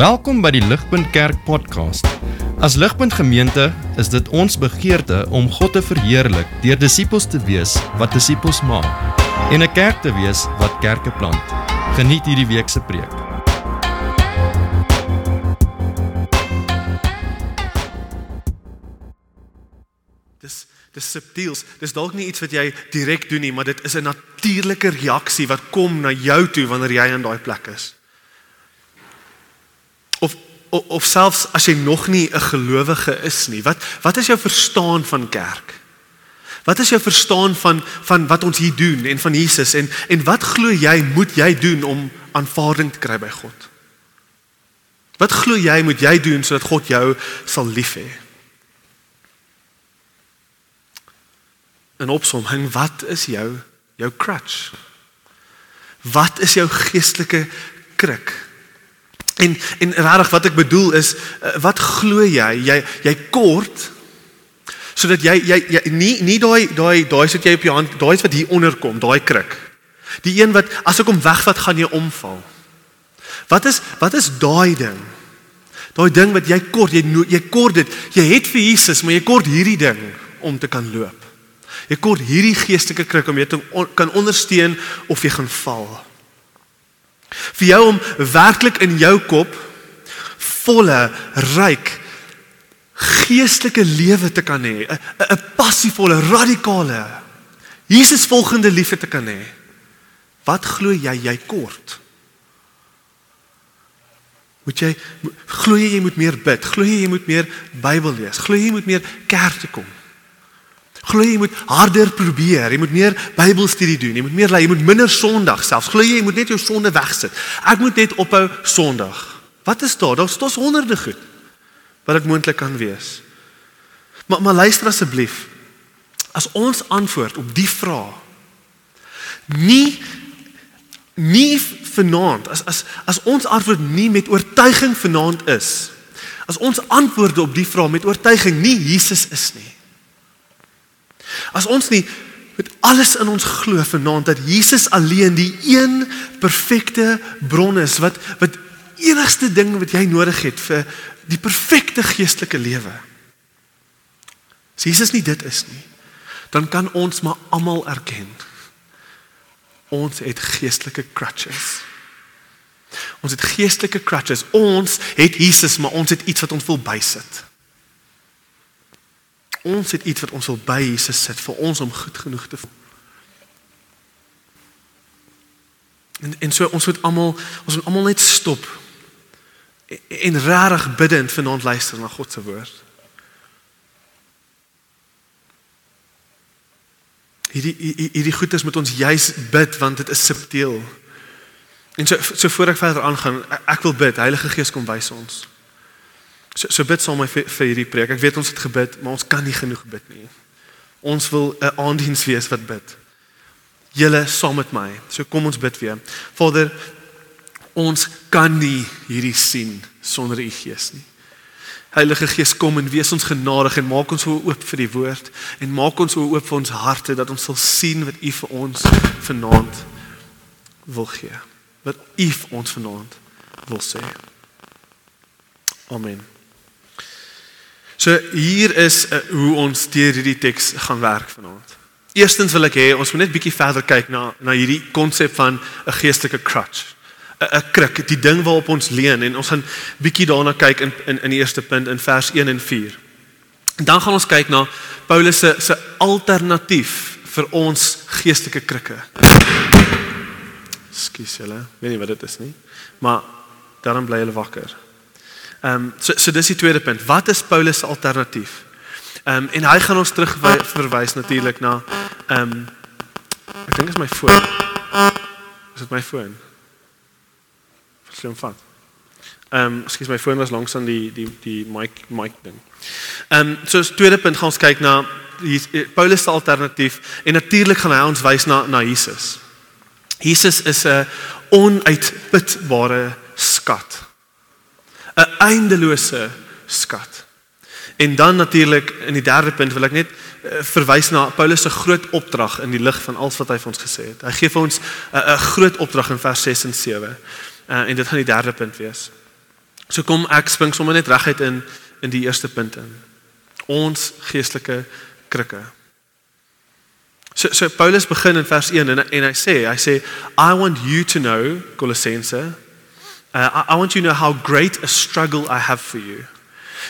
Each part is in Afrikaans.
Welkom by die Ligpunt Kerk podcast. As Ligpunt Gemeente is dit ons begeerte om God te verheerlik deur disippels te wees wat disippels maak en 'n kerk te wees wat kerke plant. Geniet hierdie week se preek. Dis dis subtiels. Dis dalk nie iets wat jy direk doen nie, maar dit is 'n natuurlike reaksie wat kom na jou toe wanneer jy in daai plek is. Of of, of selfs as jy nog nie 'n gelowige is nie, wat wat is jou verstaan van kerk? Wat is jou verstaan van van wat ons hier doen en van Jesus en en wat glo jy moet jy doen om aanvaarding te kry by God? Wat glo jy moet jy doen sodat God jou sal lief hê? In opsomming, wat is jou jou crutch? Wat is jou geestelike kruk? En en regtig wat ek bedoel is eh, wat glo jy? Jy jy kort sodat jy jy, jy nie nie daai daai daai sit jy op jou hand, daai is wat hier onder kom, daai kruk. Die een wat as ek hom wegvat gaan jy omval. Wat is wat is daai ding? Daai ding wat jy kort, jy jy kort dit. Jy het vir Jesus, maar jy kort hierdie ding om te kan loop. Jy kort hierdie geestelike kruk om jy te on, kan ondersteun of jy gaan val. Vir jou om werklik in jou kop volle ryk geestelike lewe te kan hê, 'n 'n passievolle, radikale Jesus volgende liefde te kan hê. Wat glo jy jy kort? Moet jy glo jy moet meer bid? Glo jy jy moet meer Bybel lees? Glo jy jy moet meer kerk toe kom? Glo jy moet harder probeer, jy moet meer Bybelstudie doen, jy moet meer lei, jy moet minder Sondag selfs. Glo jy jy moet net jou sonde wegsit. Ek moet net ophou Sondag. Wat is daar? Daar's tog honderde goed wat dit moontlik kan wees. Maar maar luister asseblief. As ons antwoord op die vraag nie nie vanaand as as as ons antwoord nie met oortuiging vanaand is. As ons antwoorde op die vraag met oortuiging nie Jesus is nie. As ons nie met alles in ons glo vanaand dat Jesus alleen die een perfekte bron is wat wat enigste ding wat jy nodig het vir die perfekte geestelike lewe. As Jesus nie dit is nie, dan kan ons maar almal erken. Ons het geestelike crutches. Ons het geestelike crutches. Ons het Jesus, maar ons het iets wat ons wil bysit. Ons het iets wat ons wil by Jesus sit vir ons om goed genoeg te voel. En en so ons moet almal ons moet almal net stop en regtig bidend vanaand luister na God se woord. Hierdie hierdie goed is met ons juis bid want dit is subtiel. En so so voor ek verder aangaan, ek wil bid, Heilige Gees kom wys ons. So so bid saam met vir, vir hierdie preek. Ek weet ons het gebid, maar ons kan nie genoeg bid nie. Ons wil 'n aandiens wees wat bid. Julle saam met my. So kom ons bid weer. Vader, ons kan nie hierdie sien sonder u Gees nie. Heilige Gees kom en wees ons genadig en maak ons oop vir die woord en maak ons oop vir ons harte dat ons sal sien wat u vir ons vanaand wil gee. Wat u vir ons vanaand wil sê. Amen. So hier is uh, hoe ons deur hierdie teks gaan werk vanaand. Eerstens wil ek hê ons moet net bietjie verder kyk na na hierdie konsep van 'n geestelike crutch. 'n kruk, die ding waarop ons leun en ons gaan bietjie daarna kyk in in in die eerste punt in vers 1 en 4. En dan gaan ons kyk na Paulus se se alternatief vir ons geestelike krikke. Skus julle, weet nie wat dit is nie, maar daarom bly hulle wakker. Ehm um, so so dis die tweede punt. Wat is Paulus se alternatief? Ehm um, en hy gaan ons terug verwys natuurlik na ehm um, ek dink is my foon. Is dit my foon? Slim vat. Ehm um, skus my foon was langs aan die die die mic mic ding. Ehm um, so as tweede punt gaan ons kyk na die Paulus se alternatief en natuurlik gaan hy ons wys na na Jesus. Jesus is 'n onuitputbare skat. 'n eindelose skat. En dan natuurlik in die derde punt wil ek net uh, verwys na Paulus se groot opdrag in die lig van alles wat hy vir ons gesê het. Hy gee vir ons 'n groot opdrag in vers 6 en 7. Uh, en dit gaan die derde punt wees. So kom ek spring sommer net reguit in in die eerste punt in. Ons geestelike krikke. So so Paulus begin in vers 1 en en hy sê hy sê I want you to know Colossense uh, I, I want you to know how great a struggle I have for you.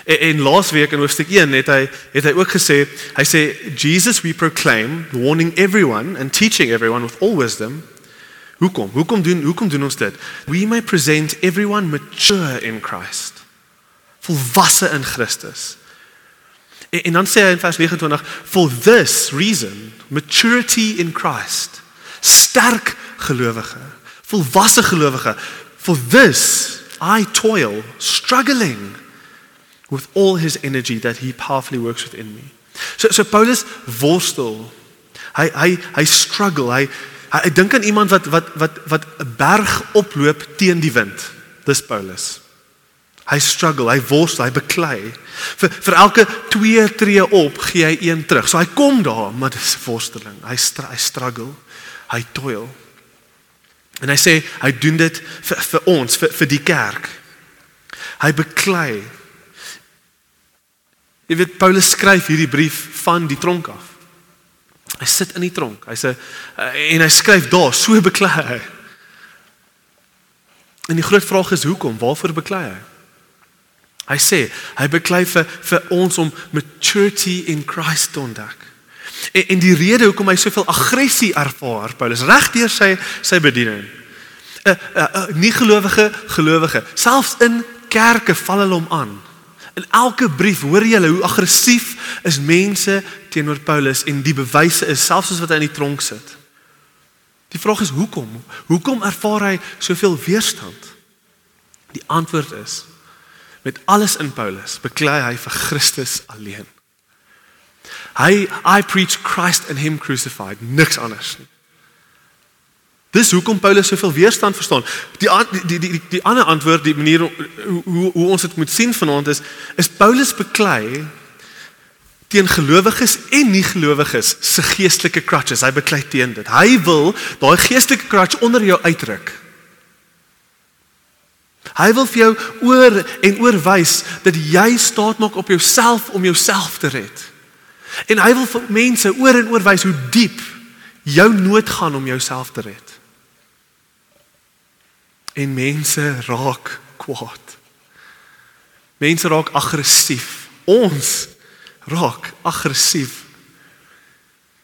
En, en laasweek in hoofstuk 1 het hy het hy ook gesê hy sê Jesus we proclaim warning everyone and teaching everyone with all wisdom Hoekom? Hoekom doen hoekom doen ons dit? We may present everyone mature in Christ. Volwasse in Christus. En, en dan sê hy in vers 29 for this reason maturity in Christ. Sterk gelowige, volwasse gelowige. For this I toil struggling with all his energy that he powerfully works within me. So so Paulus worstel. Hy hy hy struggle. Hy Ek dink aan iemand wat wat wat wat 'n berg oploop teen die wind. Dis Paulus. Hy struggle, hy worstel, hy beklei. Vir vir elke 2 tree op, gee hy een terug. So hy kom daar, maar dis worsteling. Hy hy struggle, hy toil. En hy sê hy doen dit vir vir ons, vir vir die kerk. Hy beklei. Jy weet Paulus skryf hierdie brief van die tronk af. Hy sit in die tronk. Hy sê en hy skryf daar, so beklei hy. En die groot vraag is hoekom? Waarvoor beklei hy? Hy sê hy beklei vir vir ons om maturity in Christ te ontdek. En, en die rede hoekom hy soveel aggressie ervaar, Paulus regdeur sy sy bediening. 'n uh, 'n uh, uh, nie gelowige gelowige, selfs in kerke val hulle hom aan. In elke brief hoor jy hoe aggressief is mense teenoor Paulus en die bewyse is selfs as wat hy in die tronk sit. Die vraag is hoekom? Hoekom ervaar hy soveel weerstand? Die antwoord is met alles in Paulus beklei hy vir Christus alleen. Hy I preach Christ and him crucified, niks anders nie. Dis hoekom Paulus soveel weerstand verstaan. Die die die die, die ander antwoord, die manier hoe hoe, hoe ons dit moet sien vanaand is is Paulus beklei teen gelowiges en nie gelowiges se geestelike crutches. Hy beklei teen dit. Hy wil daai geestelike crutch onder jou uitdruk. Hy wil vir jou oor en oorwys dat jy staat maak op jouself om jouself te red. En hy wil vir mense oor en oorwys hoe diep jou nood gaan om jouself te red en mense raak kwaad. Mense raak aggressief. Ons raak aggressief.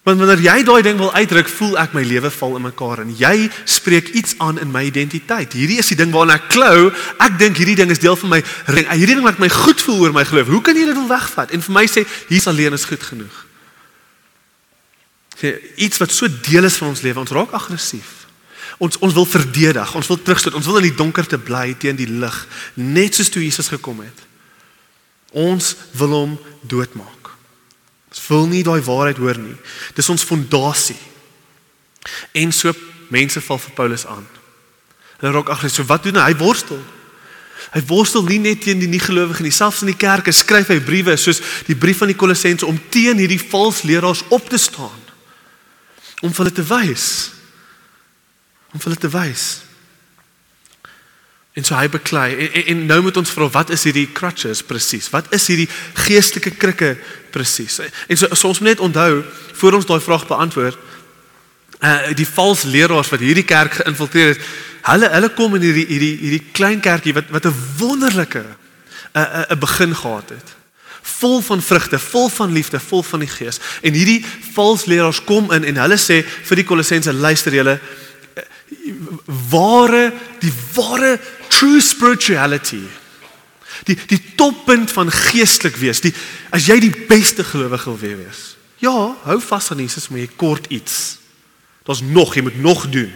Want wanneer jy daai ding wil uitdruk, voel ek my lewe val in mekaar en jy spreek iets aan in my identiteit. Hierdie is die ding waarna ek klou. Ek dink hierdie ding is deel van my ring. Hierdie ding laat my goed voel oor my geloof. Hoe kan jy dit wil wegvat? En vir my sê, hier's alleen is goed genoeg. Sê iets wat so deel is van ons lewe, ons raak aggressief. Ons ons wil verdedig, ons wil terugstoot, ons wil in die donkerte bly teen die lig, net soos toe Jesus gekom het. Ons wil hom doodmaak. Ons wil nie daai waarheid hoor nie. Dis ons fondasie. En so mense val vir Paulus aan. Hulle raak agter, so wat doen hy? Hy worstel. Hy worstel nie net teen die nie-gelowiges nie, selfs in die kerke skryf hy briewe soos die brief van die Kolossense om teen hierdie valse leraars op te staan. Om hulle te wys om hulle te wys. En so hy beklei en, en, en nou moet ons vra wat is hierdie crutches presies? Wat is hierdie geestelike krikke presies? En so, so ons moet net onthou voor ons daai vraag beantwoord, uh die valse leraars wat hierdie kerk geïnfiltreer het, hulle hulle kom in hierdie hierdie hierdie klein kerkie wat wat 'n wonderlike 'n uh, 'n uh, 'n begin gehad het vol van vrugte, vol van liefde, vol van die Gees. En hierdie valse leraars kom in en hulle sê vir die Kolossense luister julle, ware die ware true spirituality. Die die toppunt van geestelik wees. Die as jy die beste gelowige wil wees. Ja hou vas aan Jesus maar jy kort iets. Daar's nog jy moet nog doen.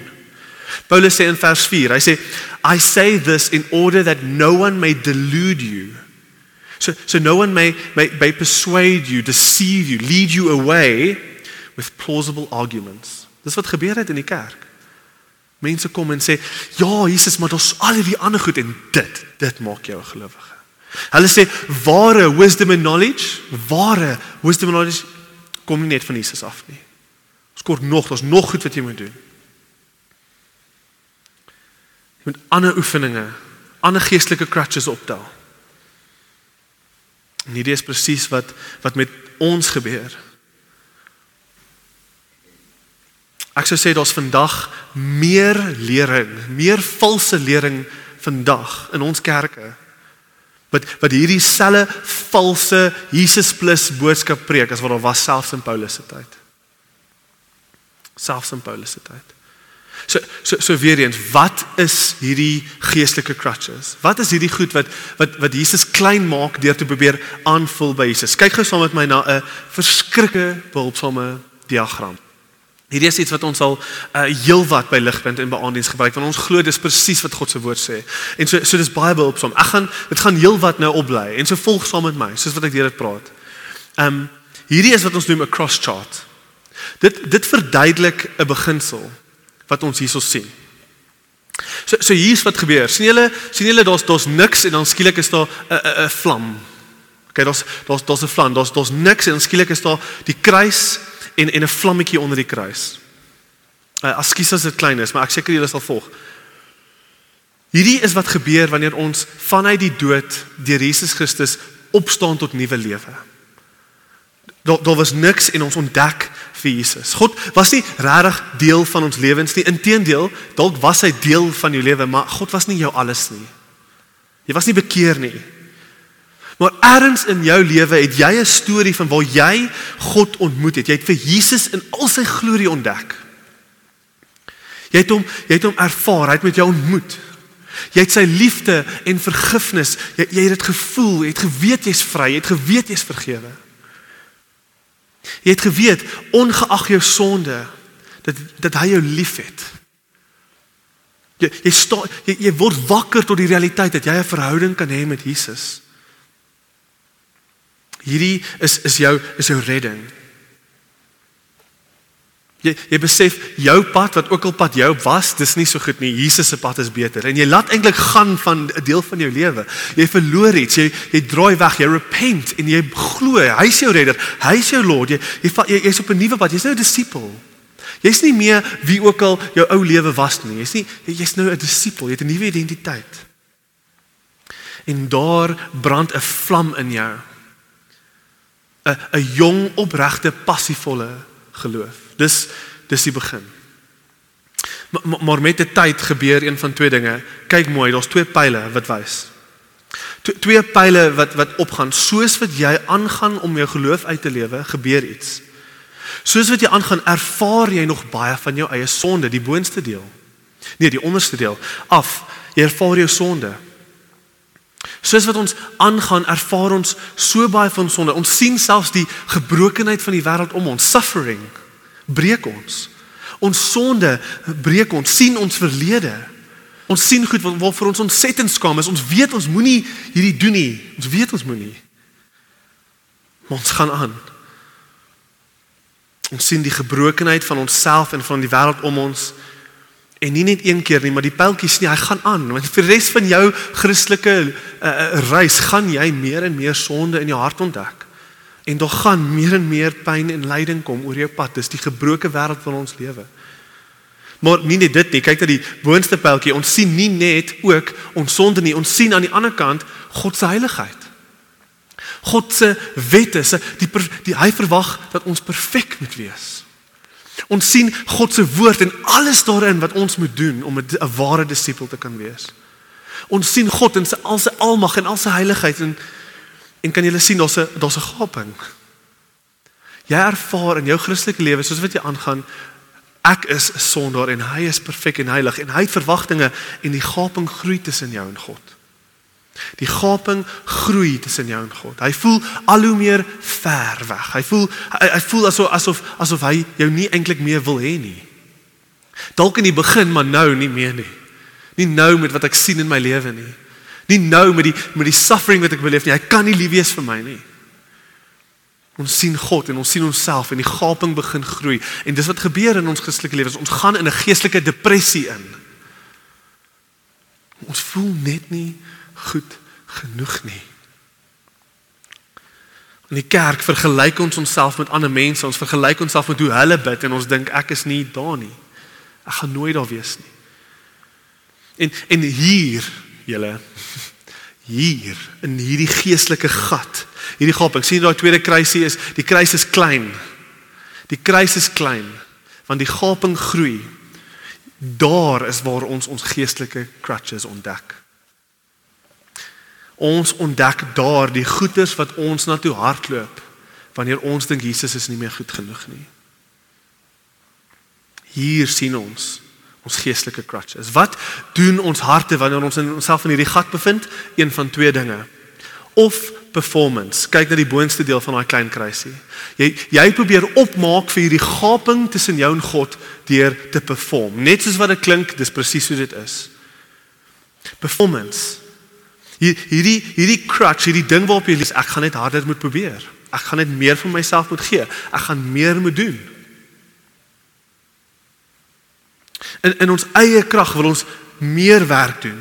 Paulus sê in vers 4 hy sê i say this in order that no one may delude you. So so no one may may, may persuade you deceive you lead you away with plausible arguments. Dis wat gebeur het in die kerk Mense kom en sê, "Ja, Jesus, maar daar's al hierdie ander goed en dit, dit maak jou 'n gelowige." Hulle sê, "Ware wisdom and knowledge, ware wisdom and knowledge kom nie net van Jesus af nie. Ons kort nog, daar's nog goed wat jy moet doen." Jy moet ander oefeninge ander geestelike crutches optel. En hierdie is presies wat wat met ons gebeur. Ek sou sê daar's vandag meer lering, meer valse lering vandag in ons kerke. Wat wat hierdie selle valse Jesus plus boodskap preek as wat daar was selfs in Paulus se tyd. Selfs in Paulus se tyd. So so so weer eens, wat is hierdie geestelike crutches? Wat is hierdie goed wat wat wat Jesus klein maak deur te probeer aanvul by Jesus? Kyk gou saam met my na 'n verskriklike behulpsame diagram. Hierdie is iets wat ons al uh, heelwat by ligpunt en by aandiens gebruik want ons glo dis presies wat God se woord sê. En so so dis baie behulpsaam. Ek gaan dit gaan heelwat nou opbly en so volg saam met my soos wat ek deur dit praat. Ehm um, hierdie is wat ons noem 'n cross chart. Dit dit verduidelik 'n beginsel wat ons hierso sien. So so hier's wat gebeur. sien julle sien julle daar's daar's niks en dan skielik is daar 'n 'n 'n vlam. Okay, daar's daar's daar's 'n vlam. Daar's daar's niks en dan skielik is daar die kruis en en 'n vlammetjie onder die kruis. Uh, Askies as dit klein is, maar ek seker julle sal volg. Hierdie is wat gebeur wanneer ons vanuit die dood deur Jesus Christus opstaan tot nuwe lewe. Daar daar was niks en ons ontdek vir Jesus. God was nie regtig deel van ons lewens nie. Inteendeel, dalk was hy deel van jou lewe, maar God was nie jou alles nie. Jy was nie bekeer nie. Maar ergens in jou lewe het jy 'n storie van waar jy God ontmoet het. Jy het vir Jesus in al sy glorie ontdek. Jy het hom jy het hom ervaar, hy het met jou ontmoet. Jy het sy liefde en vergifnis, jy, jy het dit gevoel, jy het geweet jy's vry, jy het geweet jy's vergewe. Jy het geweet ongeag jou sonde dat dat hy jou liefhet. Jy jy, sta, jy jy word wakker tot die realiteit dat jy 'n verhouding kan hê met Jesus. Hierdie is is jou is jou redding. Jy jy besef jou pad wat ook al pad jou was, dis nie so goed nie. Jesus se pad is beter. En jy laat eintlik gaan van 'n deel van jou lewe. Jy verloor iets. Jy jy draai weg. Jy repent en jy glo hy is jou redder. Hy is jou Lord. Jy jy jy's op 'n nuwe pad. Jy's nou 'n disipel. Jy's nie meer wie ook al jou ou lewe was nie. Jy's nie jy's nou 'n disipel. Jy het 'n nuwe identiteit. En daar brand 'n vlam in jou. 'n 'n jong, opregte, passievolle geloof. Dis dis die begin. Maar, maar met die tyd gebeur een van twee dinge. Kyk mooi, daar's twee pile wat wys. Twee pile wat wat opgaan. Soos wat jy aangaan om jou geloof uit te lewe, gebeur iets. Soos wat jy aangaan, ervaar jy nog baie van jou eie sonde, die boonste deel. Nee, die onderste deel. Af, jy ervaar jou sonde. Soos wat ons aangaan, ervaar ons so baie van sonde. Ons sien selfs die gebrokenheid van die wêreld om ons, suffering breek ons. Ons sonde breek ons, sien ons verlede. Ons sien goed wat waarvoor ons ontsettend skaam is. Ons weet ons moenie hierdie doen nie. Ons weet ons moenie. Maar ons gaan aan. Ons sien die gebrokenheid van onsself en van die wêreld om ons en nie net een keer nie, maar die pyltjies nie, hy gaan aan. Want vir die res van jou Christelike uh, reis gaan jy meer en meer sonde in jou hart ontdek. En daar gaan meer en meer pyn en lyding kom oor jou pad. Dis die gebroke wêreld van ons lewe. Maar nie net dit nie. Kyk dat die boonste pyltjie, ons sien nie net ook ons sonde nie, ons sien aan die ander kant God se heiligheid. God se wette, se die, die hy verwag dat ons perfek moet wees. Ons sien God se woord en alles daarin wat ons moet doen om 'n ware disipel te kan wees. Ons sien God in sy al sy almag en al sy heiligheid en En kan jy sien daar's 'n daar's 'n gaping. Jy ervaar in jou Christelike lewe soos wat jy aangaan, ek is 'n sondaar en hy is perfek en heilig en hy het verwagtinge en die gaping groei tussen jou en God. Die gaping groei tussen jou en God. Hy voel al hoe meer ver weg. Hy voel hy, hy voel asof asof asof hy jou nie eintlik meer wil hê nie. Dalk in die begin, maar nou nie meer nie. Nie nou met wat ek sien in my lewe nie. Nie nou met die met die suffering wat ek beleef nie. Hy kan nie lief wees vir my nie. Ons sien God en ons sien onsself en die gaping begin groei en dis wat gebeur in ons Christelike lewens. Ons gaan in 'n geestelike depressie in. Ons voel net nie goed genoeg nie. In die kerk vergelyk ons onsself met ander mense. Ons vergelyk onsself met hoe hulle bid en ons dink ek is nie daar nie. Ek gaan nooit daar wees nie. En en hier julle hier in hierdie geestelike gat. Hierdie gaping. sien daai tweede kruisie is die kruis is klein. Die kruis is klein want die gaping groei. Daar is waar ons ons geestelike crutches ontdek. Ons ontdek daar die goeders wat ons na toe hardloop wanneer ons dink Jesus is nie meer goed genoeg nie. Hier sien ons ons geestelike crutches. Wat doen ons harte wanneer ons in onsself in hierdie gat bevind? Een van twee dinge. Of performance. Kyk na die boonste deel van daai klein kruisie. Jy jy probeer opmaak vir hierdie gaping tussen jou en God deur te perform. Net soos wat dit klink, dis presies hoe dit is. Performance. Hier hierdie hierdie crutch, hierdie ding waarop jy lees, ek gaan net harder moet probeer. Ek gaan net meer van myself moet gee. Ek gaan meer moet doen. In in ons eie krag wil ons meer werk doen.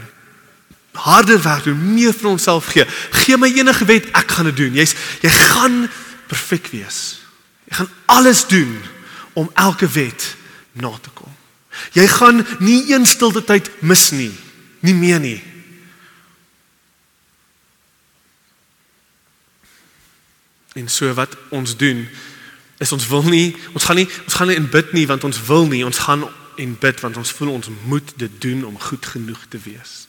Harder werk doen, meer vir onsself gee. Gee my enige wet, ek gaan dit doen. Jy's jy gaan perfek wees. Jy gaan alles doen om elke wet na te kom. Jy gaan nie een stilte tyd mis nie. Nie meer nie. En so wat ons doen is ons wil nie ons gaan nie ons gaan nie in bid nie want ons wil nie ons gaan en bid want ons voel ons moet dit doen om goed genoeg te wees.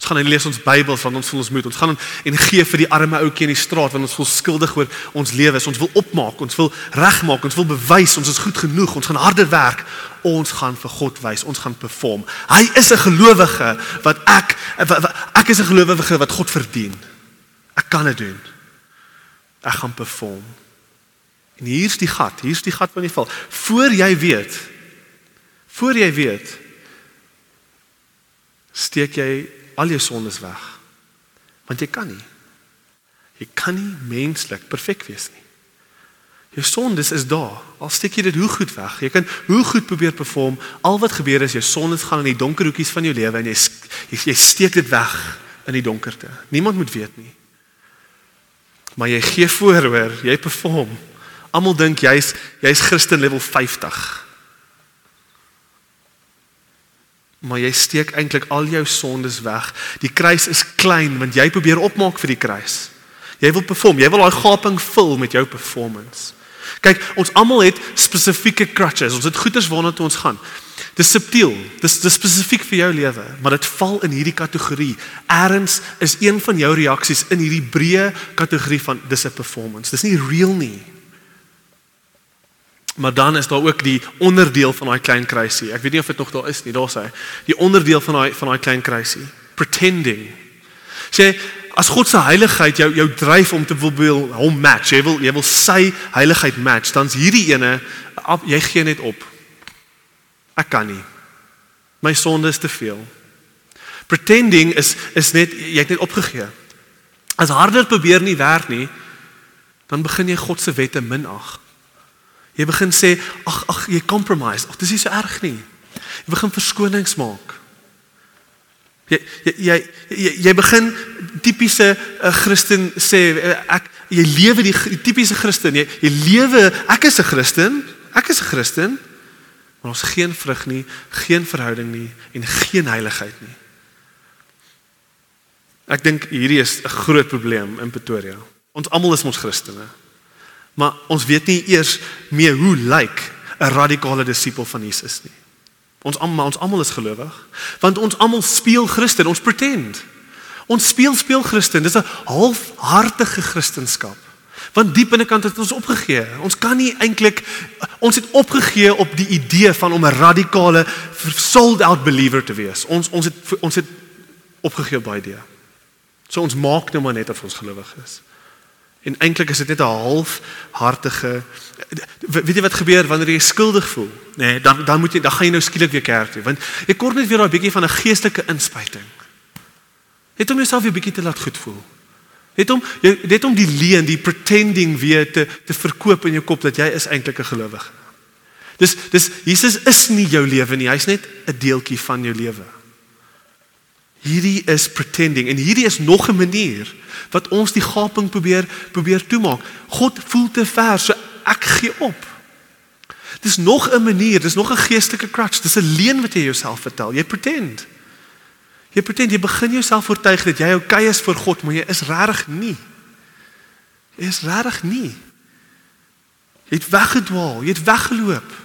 Ons gaan en lees ons Bybel want ons voel ons moet. Ons gaan en gee vir die arme ouetjie in die straat want ons voel skuldig oor ons lewe. Ons wil opmaak, ons wil regmaak, ons wil bewys ons is goed genoeg. Ons gaan harder werk. Ons gaan vir God wys. Ons gaan perform. Hy is 'n gelowige wat ek ek is 'n gelowige wat God verdien. Ek kan dit doen. Ek gaan perform. En hier's die gat. Hier's die gat wat jy val. Voor jy weet voor jy weet steek jy al jou sondes weg. Want jy kan nie. Jy kan nie menslik perfek wees nie. Jou sondes is daar. Al steek jy dit hoe goed weg. Jy kan hoe goed probeer perform. Al wat gebeur is jou sondes gaan in die donker hoekies van jou lewe en jy, jy steek dit weg in die donkerte. Niemand moet weet nie. Maar jy gee voor hoor, jy perform. Almal dink jy's jy's Christen level 50. Maar jy steek eintlik al jou sondes weg. Die kruis is klein want jy probeer opmaak vir die kruis. Jy wil perform, jy wil daai gaping vul met jou performance. Kyk, ons almal het spesifieke crutches. Ons het goeders waarna toe ons gaan. Dis subtiel. Dis dis spesifiek vir jou lewe, maar dit val in hierdie kategorie. Erns is een van jou reaksies in hierdie breë kategorie van dis 'n performance. Dis nie real nie. Maar dan is daar ook die onderdeel van daai klein kruisie. Ek weet nie of dit nog daar is nie, daar sê. Die onderdeel van daai van daai klein kruisie. Pretending. Sê as God se heiligheid jou jou dryf om te wil hom match, jy wil jy wil sy heiligheid match, dan's hierdie ene jy gee net op. Ek kan nie. My sonde is te veel. Pretending is is net jy het net opgegee. As harder probeer nie werk nie, dan begin jy God se wette minag. Jy begin sê, ag ag, jy compromise. Ag, dis nie so erg nie. Jy begin verskonings maak. Jy jy jy jy, jy begin tipiese uh, Christen sê uh, ek jy lewe die, die tipiese Christen. Jy jy lewe ek is 'n Christen. Ek is 'n Christen. Maar ons geen vrug nie, geen verhouding nie en geen heiligheid nie. Ek dink hierdie is 'n groot probleem in Pretoria. Ons almal is mos Christene. Maar ons weet nie eers meer hoe lyk 'n radikale disipel van Jesus nie. Ons almal ons almal is gelowig, want ons almal speel Christen, ons pretend. Ons speel speel Christen, dis 'n halfhartige Christendom. Want diep binnekant het ons opgegee. Ons kan nie eintlik ons het opgegee op die idee van om 'n radikale sold out believer te wees. Ons ons het ons het opgegee op daai idee. So ons maak nou maar net of ons gelowig is. En eintlik is dit net 'n halfhartige weet jy wat gebeur wanneer jy skuldig voel? Nê, nee, dan dan moet jy dan gaan jy nou skielik weer kerk toe, want jy kort net weer daai bietjie van 'n geestelike inspuiting. Net om jouself weer bietjie te laat goed voel. Net om net om die leuen, die pretending weer te te verkoop in jou kop dat jy is eintlik 'n gelowige. Dis dis Jesus is nie jou lewe nie, hy's net 'n deeltjie van jou lewe. Hierdie is pretending en hierdie is nog 'n manier wat ons die gaping probeer probeer toemaak. God voel te ver, so ek gee op. Dis nog 'n manier, dis nog 'n geestelike crutch. Dis 'n leuen wat jy jouself vertel. Jy pretend. Jy pretend jy begin jouself oortuig dat jy okay is vir God, maar jy is regtig nie. Jy is regtig nie. Jy het weggedwaal, jy het weggeloop.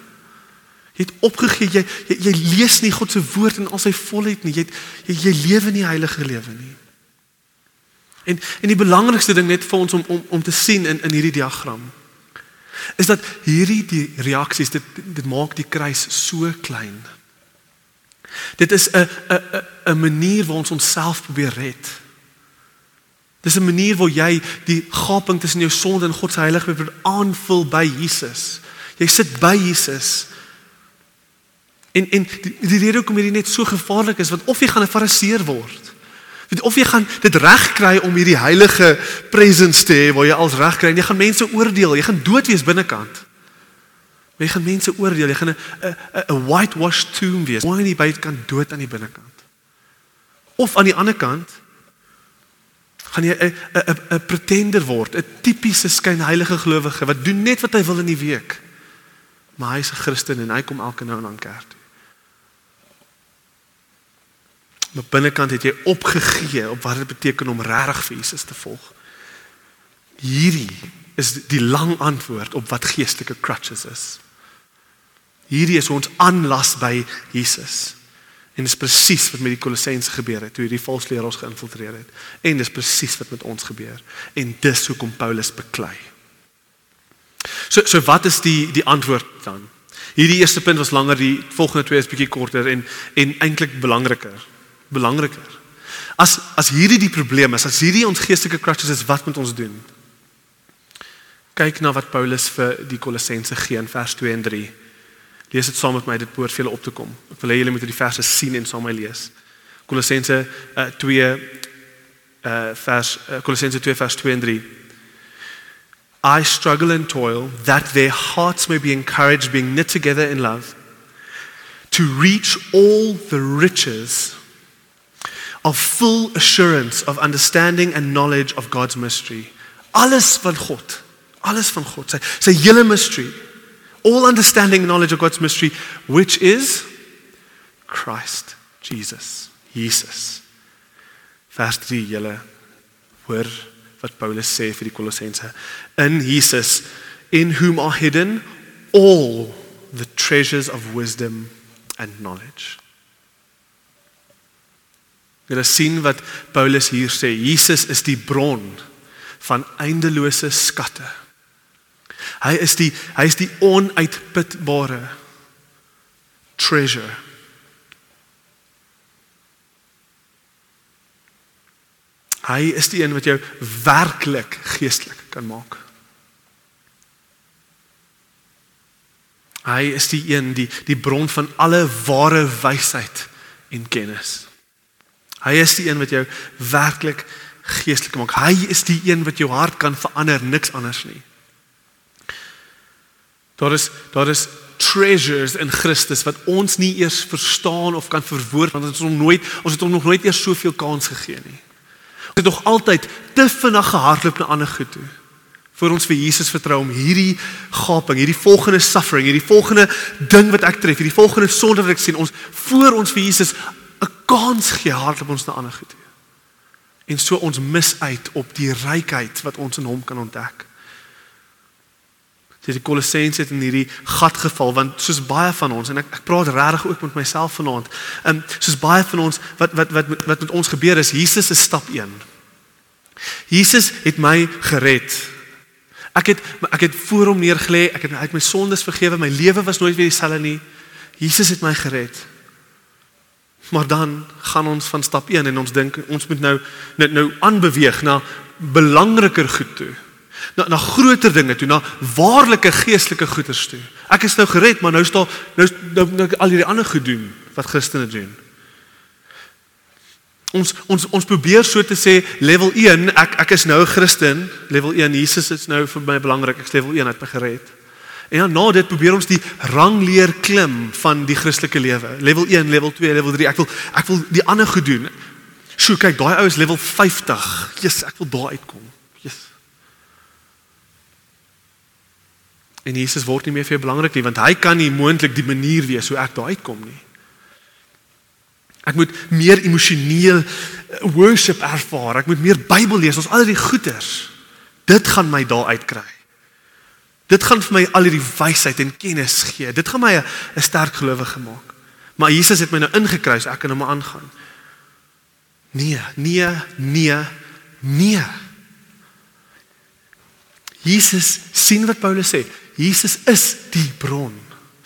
Jy het opgegee, jy, jy jy lees nie God se woord in al sy volheid nie. Jy het, jy, jy lewe nie heilige lewe nie. En en die belangrikste ding net vir ons om om om te sien in in hierdie diagram is dat hierdie die reaksies dit dit maak die kruis so klein. Dit is 'n 'n 'n manier waar ons onsself probeer red. Dis 'n manier waar jy die gaping tussen jou sonde en God se heiligheid probeer aanvul by Jesus. Jy sit by Jesus. En en die, die rede hoekom hierdie net so gevaarlik is, want of jy gaan 'n fariseer word, of jy gaan dit reg kry om hierdie heilige presence te hê waar jy als reg kry en jy gaan mense oordeel, jy gaan dood wees binnekant. Jy gaan mense oordeel, jy gaan 'n 'n 'n whitewashed tomb wees. Mooi aan die buitekant dood aan die binnekant. Of aan die ander kant gaan jy 'n 'n 'n pretender word, 'n tipiese skynheilige gelowige wat doen net wat hy wil in die week. Maar hy's 'n Christen en hy kom elke nou en dan kerk toe. Maar binnekant het jy opgegee op wat dit beteken om regtig vir Jesus te volg. Hierdie is die lang antwoord op wat geestelike crutches is. Hierdie is ons aanlas by Jesus. En dis presies wat met die Kolossense gebeur het toe hierdie valse leraars geïnfiltreer het. En dis presies wat met ons gebeur. En dis hoekom Paulus beklei. So so wat is die die antwoord dan? Hierdie eerste punt was langer, die volgende twee is bietjie korter en en eintlik belangriker. Belangriker. As as hierdie die probleem is, as hierdie ons geestelike crutches is, wat moet ons doen? Kyk na wat Paulus vir die Kolossense gee in vers 2 en 3. Lees dit saam met my dit behoort vir julle op te kom. Ek wil hê julle moet die verse sien en saam met my lees. Kolossense uh, 2 uh vers uh, Kolossense 2 vers 2 en 3. I struggle and toil that their hearts may be encouraged being knit together in love to reach all the riches of full assurance of understanding and knowledge of God's mystery. Alles van God. Alles van God. Sy sy hele mystery all understanding and knowledge of God's mystery, which is Christ Jesus. Jesus. Vers 3 julle hoor wat Paulus sê vir die Kolossense. In Jesus in whom are hidden all the treasures of wisdom and knowledge. Julle sien wat Paulus hier sê, Jesus is die bron van eindelose skatte. Hy is die hy is die onuitputbare treasure. Hy is die een wat jou werklik geestelik kan maak. Hy is die een die die bron van alle ware wysheid en kennis. Hy is die een wat jou werklik geestelik maak. Hy is die een wat jou hart kan verander, niks anders nie. Daar is daar is treasures in Christus wat ons nie eers verstaan of kan verwoord want ons het hom nooit ons het hom nog nooit eers soveel kans gegee nie. Ons het nog altyd te vinnig gehardloop na ander goed toe. Vir ons vir Jesus vertrou om hierdie gaping, hierdie volgende suffering, hierdie volgende ding wat ek tref, hierdie volgende sonde wat ek sien, ons voor ons vir Jesus 'n kans gee hardloop ons na ander goed toe. En so ons mis uit op die rykheid wat ons in hom kan ontdek. Dit die Kolossense het in hierdie gat geval want soos baie van ons en ek, ek praat regtig ook met myself vanaand. Ehm um, soos baie van ons wat wat wat wat met ons gebeur is Jesus is stap 1. Jesus het my gered. Ek het ek het voor hom neergelê, ek het het my sondes vergewe, my lewe was nooit weer dieselfde nie. Jesus het my gered. Maar dan gaan ons van stap 1 en ons dink ons moet nou nou nou aanbeweeg na belangriker goed toe na na groter dinge toe, na waarlike geestelike goederes toe. Ek is nou gered, maar nou staan nou, nou nou al hierdie ander goed doen wat Christene doen. Ons ons ons probeer so te sê level 1, ek ek is nou 'n Christen, level 1 Jesus is nou vir my belangrik, ek is level 1 het my gered. En dan na dit probeer ons die rangleer klim van die Christelike lewe. Level 1, level 2, level 3. Ek wil ek wil die ander goed doen. Sjoe, kyk, daai ou is level 50. Jesus, ek wil daar uitkom. En Jesus word nie meer vir jou belangrik nie want hy kan nie moontlik die manier wees hoe ek daar uitkom nie. Ek moet meer emosioneel eh, worship ervaar. Ek moet meer Bybel lees. Ons al die goeders. Dit gaan my daar uitkry. Dit gaan vir my al hierdie wysheid en kennis gee. Dit gaan my 'n sterk gelowige maak. Maar Jesus het my nou ingekruis, ek kan hom aangaan. Nee, nee, nee, nee. Jesus sien wat Paulus sê. Jesus is die bron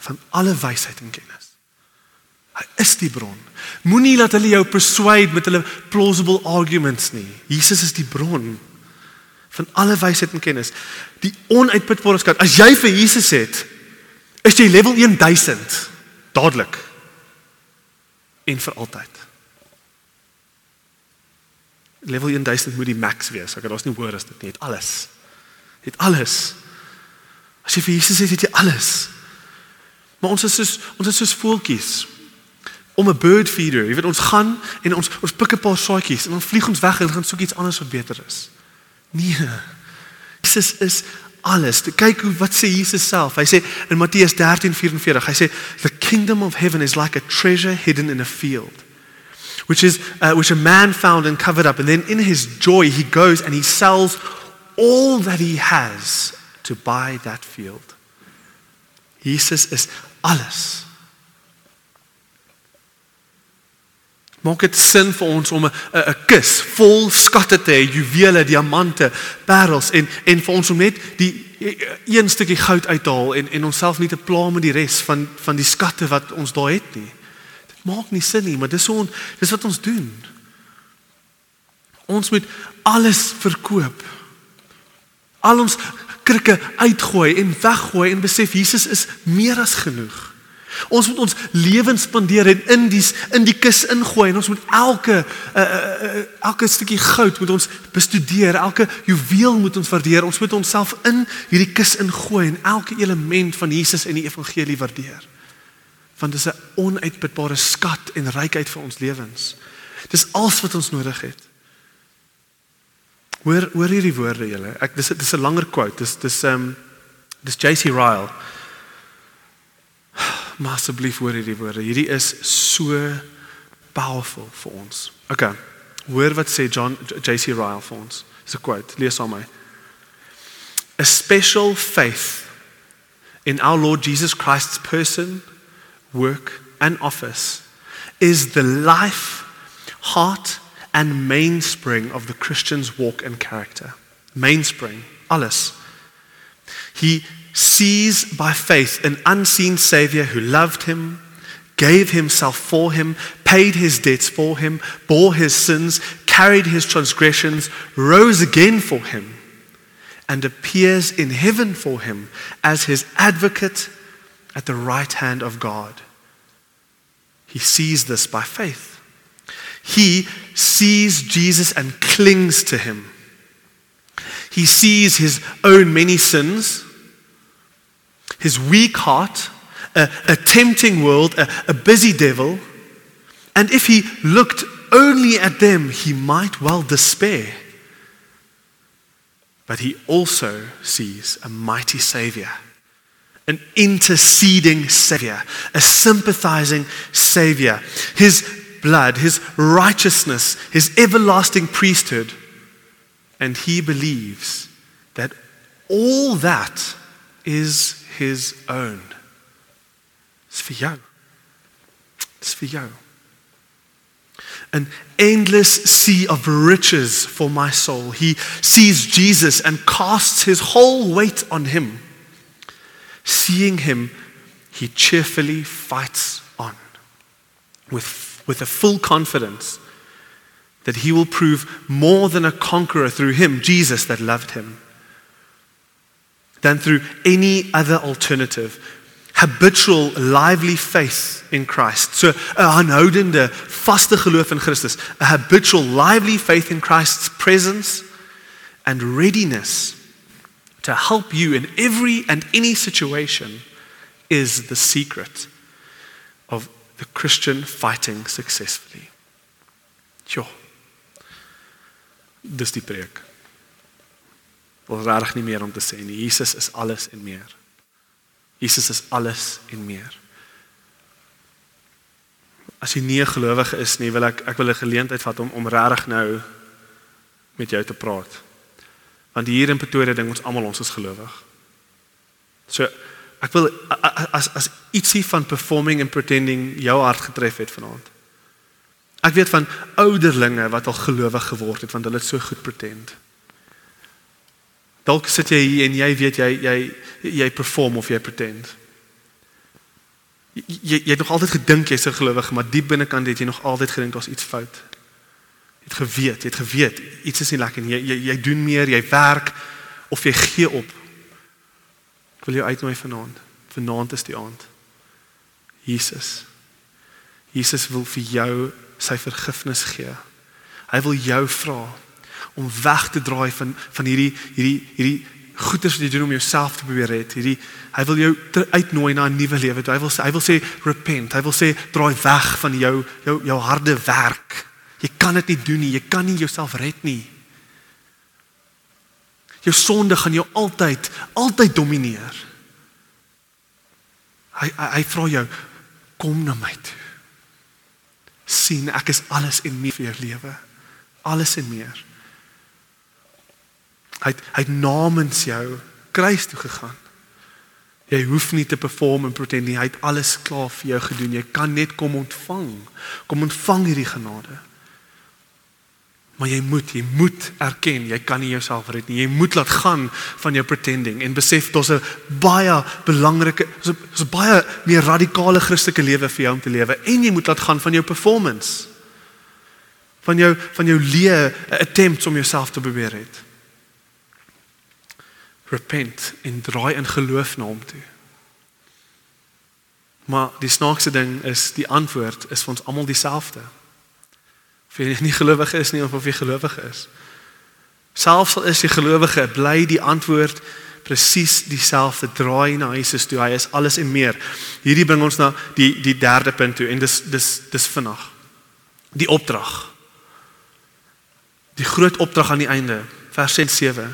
van alle wysheid en kennis. Hy is die bron. Moenie laat hulle jou persuade met hulle plausible arguments nie. Jesus is die bron van alle wysheid en kennis. Die onuitputbare skat. As jy vir Jesus het, is jy level 1000 dadelik en vir altyd. Level 1000 moet die max wees. Ek het daar's nie hoor as dit nie. Het alles. Het alles. As jy vir Jesus het, het jy alles. Maar ons is soos ons is soos voeltjies om 'n bird feeder. Jy weet ons gaan en ons ons pik 'n paar saadjies en dan vlieg ons weg en gaan soek iets anders wat beter is. Nee. Jesus is alles. Kyk hoe wat sê Jesus self. Hy sê in Matteus 13:44, hy sê the kingdom of heaven is like a treasure hidden in a field. Which is uh, which a man found and covered up and then in his joy he goes and he sells all that he has to buy that field. Jesus is alles. Maak dit sin vir ons om 'n 'n kus vol skatte te hê, juwele, diamante, parels en en vir ons om net die een stukkie goud uit te haal en en onsself nie te pla met die res van van die skatte wat ons daar het nie. Dit maak nie sin nie, maar dis so dis wat ons doen. Ons moet alles verkoop. Al ons krikke uitgooi en weggooi en besef Jesus is meer as genoeg. Ons moet ons lewens spandeer en in die in die kus ingooi en ons moet elke uh, uh, elke stukkie goud moet ons bestudeer, elke juweel moet ons waardeer. Ons moet onsself in hierdie kus ingooi en elke element van Jesus en die evangelie waardeer. Want dit is 'n onuitputbare skat en rykheid vir ons lewens. Dis alles wat ons nodig het. Hoor hoor hierdie woorde julle. Ek dis dis 'n langer quote. Dis dis um, dis JC Ryle. Maar asseblief hoor hierdie woorde. Hierdie is so powerful vir ons. Okay. Hoor wat sê John JC Ryle vir ons. Dis 'n quote. Lees aan my. A special faith in our Lord Jesus Christ's person, work and office is the life, heart and mainspring of the Christian's walk and character. Mainspring, alles. He sees by faith an unseen Savior who loved him, gave himself for him, paid his debts for him, bore his sins, carried his transgressions, rose again for him, and appears in heaven for him as his advocate at the right hand of God. He sees this by faith. He sees Jesus and clings to him. He sees his own many sins his weak heart, a, a tempting world, a, a busy devil. And if he looked only at them, he might well despair. But he also sees a mighty Savior, an interceding Savior, a sympathizing Savior. His blood, his righteousness, his everlasting priesthood. And he believes that all that is his own. It's for you. It's for you. An endless sea of riches for my soul. He sees Jesus and casts his whole weight on him. Seeing him, he cheerfully fights on with, with a full confidence that he will prove more than a conqueror through him, Jesus, that loved him than through any other alternative. Habitual, lively faith in Christ. So, 'n aanhoudende, vaste geloof in Christus, a habitual, lively faith in Christ's presence and readiness to help you in every and any situation is the secret the Christian fighting successfully. Jo. Dis die preek wil regtig nie meer om te sê nie. Jesus is alles en meer. Jesus is alles en meer. As jy nie 'n gelowige is nie, wil ek ek wil 'n geleentheid vat om om regtig nou met jou te praat. Want hier in Pretoria dink ons almal ons is gelowig. So ek wil as as ietsie van performing and pretending jou hart getref het vanaand. Ek weet van ouderlinge wat al gelowig geword het want hulle het so goed pretend. Dalk sit jy hier en jy weet jy jy jy perform of jy pretend jy jy het nog altyd gedink jy's 'n gelowige, maar diep binnekant het jy nog altyd gedink daar's iets fout. Jy het geweet, jy het geweet iets is nie lekker nie. Jy jy jy doen meer, jy werk of jy gee op. Ek wil jou uitnooi vanaand. Vanaand is die aand. Jesus. Jesus wil vir jou sy vergifnis gee. Hy wil jou vra om weg te draai van van hierdie hierdie hierdie goeders wat jy doen om jouself te probeer red. Hierdie hy wil jou uitnooi na 'n nuwe lewe. Hy wil hy wil sê repent. Hy wil sê draai weg van jou jou jou harde werk. Jy kan dit nie doen nie. Jy kan nie jouself red nie. Jou sonde gaan jou altyd altyd domineer. Hy hy, hy vra jou kom na my toe. sien ek is alles en meer vir jou lewe. Alles en meer. Hy het, hy het namens jou kruis toe gegaan. Jy hoef nie te perform en pretend nie. Hy het alles klaar vir jou gedoen. Jy kan net kom ontvang. Kom ontvang hierdie genade. Maar jy moet, jy moet erken, jy kan nie jouself red nie. Jy moet laat gaan van jou pretending en besef daar's 'n baie belangrike, daar's 'n baie meer radikale Christelike lewe vir jou om te lewe en jy moet laat gaan van jou performance. Van jou van jou leë attempts om jouself te probeer red repent en draai in geloof na hom toe. Maar die snaakse ding is die antwoord is vir ons almal dieselfde. Of jy nie gelowig is nie of of jy gelowig is. Selfs al is jy gelowige, bly die antwoord presies dieselfde. Draai na Jesus toe. Hy is alles en meer. Hierdie bring ons na die die derde punt toe en dis dis dis vinnig. Die opdrag. Die groot opdrag aan die einde, vers 7.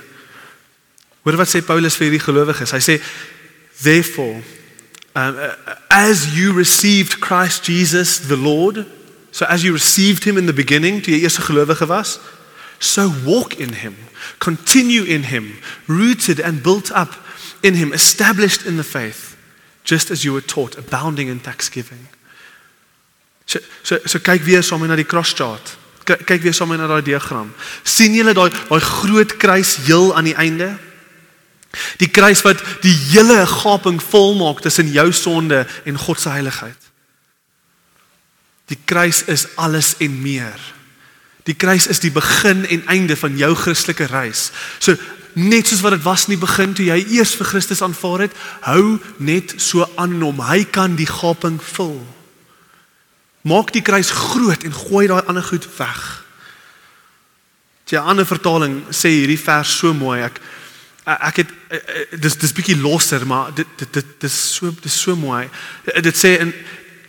Hoor wat sê Paulus vir hierdie gelowiges. Hy sê therefore um, as you received Christ Jesus the Lord, so as you received him in the beginning toe jy eers 'n gelowige was, so walk in him, continue in him, rooted and built up in him, established in the faith, just as you were taught, abounding in thanksgiving. So so so kyk weer saam na die cross chart. Kyk weer saam na daai diagram. sien julle daai daai groot kruis heel aan die einde? Die kruis wat die hele gaping volmaak tussen jou sonde en God se heiligheid. Die kruis is alles en meer. Die kruis is die begin en einde van jou Christelike reis. So net soos wat dit was in die begin toe jy eers vir Christus aanvaar het, hou net so aan hom. Hy kan die gaping vul. Maak die kruis groot en gooi daai ander goed weg. 'n Ander vertaling sê hierdie vers so mooi. Ek ek het eh, eh, dis dis bietjie losser maar dit dit dit dis so dis so mooi dit sê en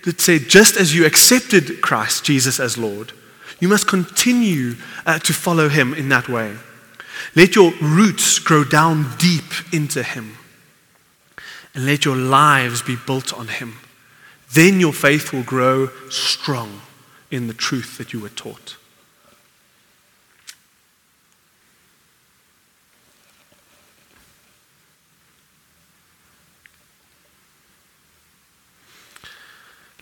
dit sê just as you accepted Christ Jesus as Lord you must continue uh, to follow him in that way. Let your roots grow down deep into him and let your lives be built on him. Then your faith will grow strong in the truth that you were taught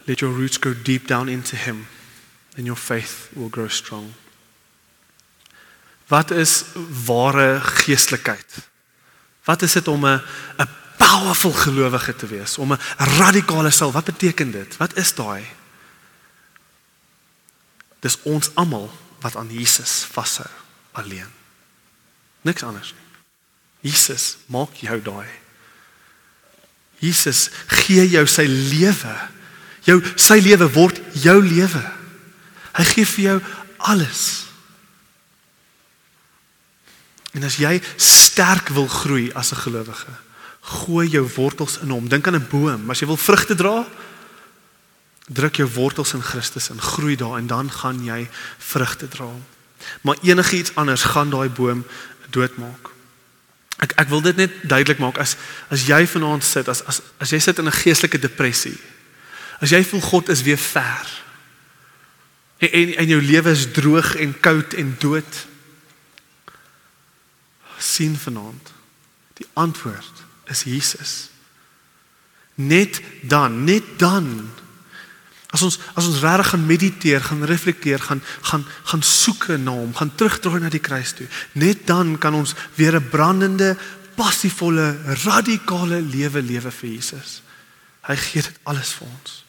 Let your roots go deep down into Him, and your faith will grow strong. Wat is ware geestelikheid? Wat is dit om 'n 'n powerful gelowige te wees? Om 'n radikale sal, wat beteken dit? Wat is daai? Dis ons almal wat aan Jesus vashou alleen. Niks anders nie. Jesus maak jou daai. Jesus gee jou sy lewe Jou sy lewe word jou lewe. Hy gee vir jou alles. En as jy sterk wil groei as 'n gelowige, gooi jou wortels in hom. Dink aan 'n boom. As jy wil vrugte dra, druk jou wortels in Christus en groei daar en dan gaan jy vrugte dra. Maar enigiets anders gaan daai boom doodmaak. Ek ek wil dit net duidelik maak as as jy vanaand sit as as as jy sit in 'n geestelike depressie As jy voel God is weer ver. En en, en jou lewe is droog en koud en dood. sien vanaand. Die antwoord is Jesus. Net dan, net dan as ons as ons regtig gaan mediteer, gaan reflekteer, gaan gaan gaan soek na hom, gaan terugdraai na die kruis toe. Net dan kan ons weer 'n brandende, passievolle, radikale lewe lewe vir Jesus. Hy gee dit alles vir ons.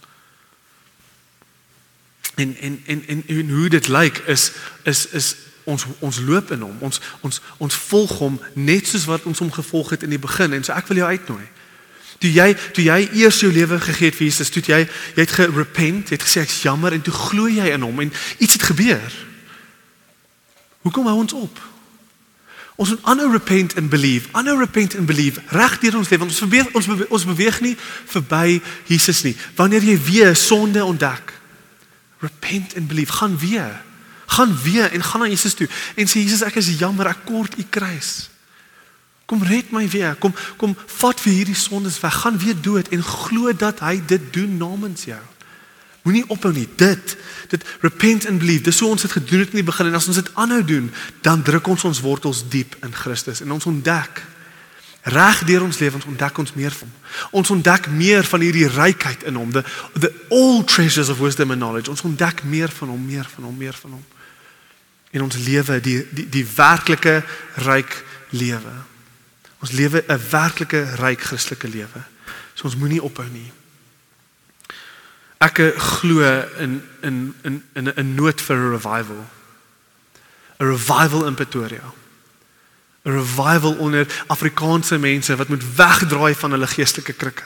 En en en en, en hoe dit lyk is is is ons ons loop in hom. Ons ons ons volg hom net soos wat ons hom gevolg het in die begin en so ek wil jou uitnooi. Toe jy toe jy eers jou lewe gegee het vir Jesus, toe jy jy het gerepent, het gesê ek's jammer en toe glo jy in hom en iets het gebeur. Hoekom hou ons op? Ons moet aanhou repent and believe. Aanhou repent and believe. Reg deur ons lewe. Ons beweeg ons beweeg, ons beweeg nie verby Jesus nie. Wanneer jy weer sonde ontdek, repent and believe. Gaan weer. Gaan weer en gaan na Jesus toe en sê Jesus, ek is jammer, ek kort u kruis. Kom red my weer. Kom kom vat vir hierdie sondes weg. Gaan weer dood en glo dat hy dit doen namens jou. Moenie ophou nie. Dit dit repent and believe. Dis hoe ons dit gedoen het in die begin en as ons dit aanhou doen, dan druk ons ons wortels diep in Christus en ons ontdek reg deur ons lewens ontdek ons meer van hom. Ons ontdek meer van hierdie rykheid in hom, the the all treasures of wisdom and knowledge. Ons ontdek meer van hom, meer van hom, meer van hom. In ons lewe die die die werklike ryk lewe. Ons lewe 'n werklike ryk Christelike lewe. So ons moenie ophou nie. Ek glo in in in in 'n nood vir 'n revival. 'n Revival in Pretoria. Revival onder Afrikaanse mense wat moet wegdraai van hulle geestelike krikke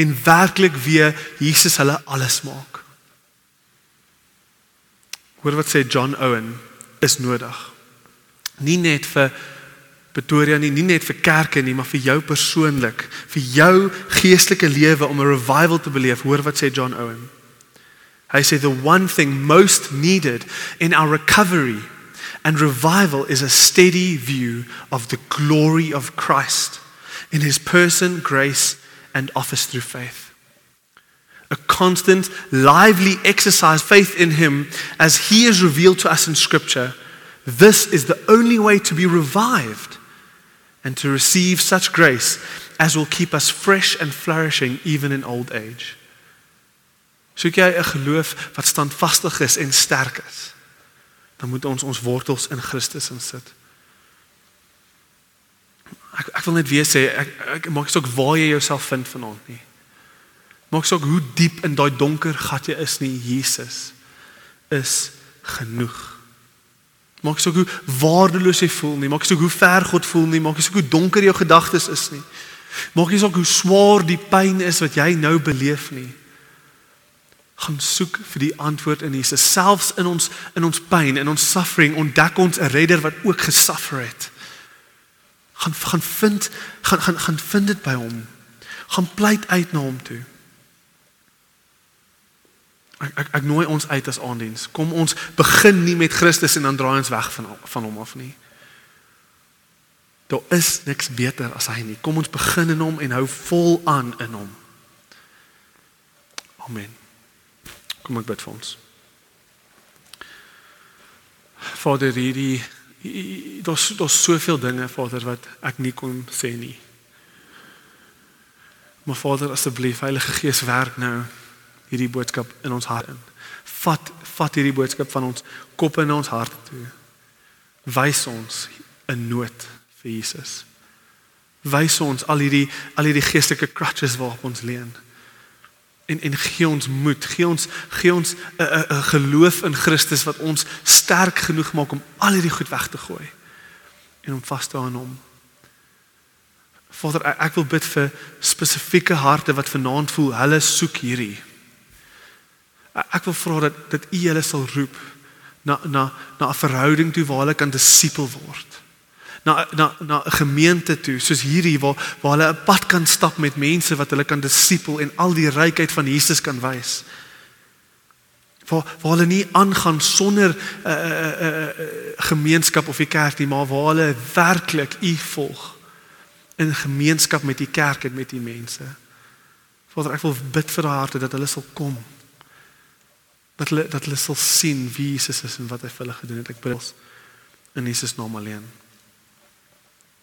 en werklik weer Jesus hulle alles maak. Hoor wat sê John Owen is nodig. Nie net vir Pretoria nie, nie net vir kerke nie, maar vir jou persoonlik, vir jou geestelike lewe om 'n revival te beleef. Hoor wat sê John Owen. Hy sê the one thing most needed in our recovery and revival is a steady view of the glory of Christ in his person, grace and office through faith. A constant, lively exercise faith in him as he is revealed to us in scripture. This is the only way to be revived and to receive such grace as will keep us fresh and flourishing even in old age. Soek jy 'n geloof wat standvastig is en sterk is, dan moet ons ons wortels in Christus insit. Ek ek wil net weer sê ek ek maak nie saak waar jy jouself vind vanaand nie. Maak saak hoe diep in daai donker gat jy is nie, Jesus is genoeg. Maak saak hoe waardeloos jy voel nie, maak saak hoe ver God voel nie, maak saak hoe donker jou gedagtes is nie. Maak nie saak hoe swaar die pyn is wat jy nou beleef nie. Gaan soek vir die antwoord in Jesus. Selfs in ons in ons pyn, in ons suffering, ontdek ons 'n redder wat ook gesuffer het. Gaan gaan vind gaan gaan gaan vind dit by hom. Gaan pleit uit na hom toe. Ek ek ek nooi ons uit as aandiens. Kom ons begin nie met Christus en dan draai ons weg van van hom af nie. Daar is niks beter as hy nie. Kom ons begin in hom en hou vol aan in hom. Amen. Kom ek bid vir ons. Vader, hierdie daar's daar's soveel dinge Vader wat ek nie kon sê nie. Maar Vader, asseblief Heilige Gees werk nou hierdie boodskap in ons hart in. Vat vat hierdie boodskap van ons kop in ons hart toe. Wys ons 'n nood vir Jesus. Wys ons al hierdie al hierdie geestelike crutches waarop ons leun. En en gee ons moed, gee ons gee ons 'n 'n 'n geloof in Christus wat ons sterk genoeg maak om al hierdie goed weg te gooi en om vas te hou aan hom. Vader, ek wil bid vir spesifieke harte wat vanaand voel hulle soek hierdie Ek wil vra dat dat U hulle sal roep na na na 'n verhouding toe waar hulle kan disipel word. Na na na 'n gemeente toe soos hierdie waar waar hulle 'n pad kan stap met mense wat hulle kan disipel en al die rykheid van Jesus kan wys. Waar waar hulle nie aangaan sonder 'n uh, 'n uh, 'n uh, gemeenskap of die kerk nie, maar waar hulle werklik U volg in gemeenskap met die kerk en met die mense. Vader, ek wil bid vir daai harte dat hulle sal kom Dat hulle dat hulle sal sien wie Jesus is en wat hy vir hulle gedoen het. Ek bid in Jesus naam alleen.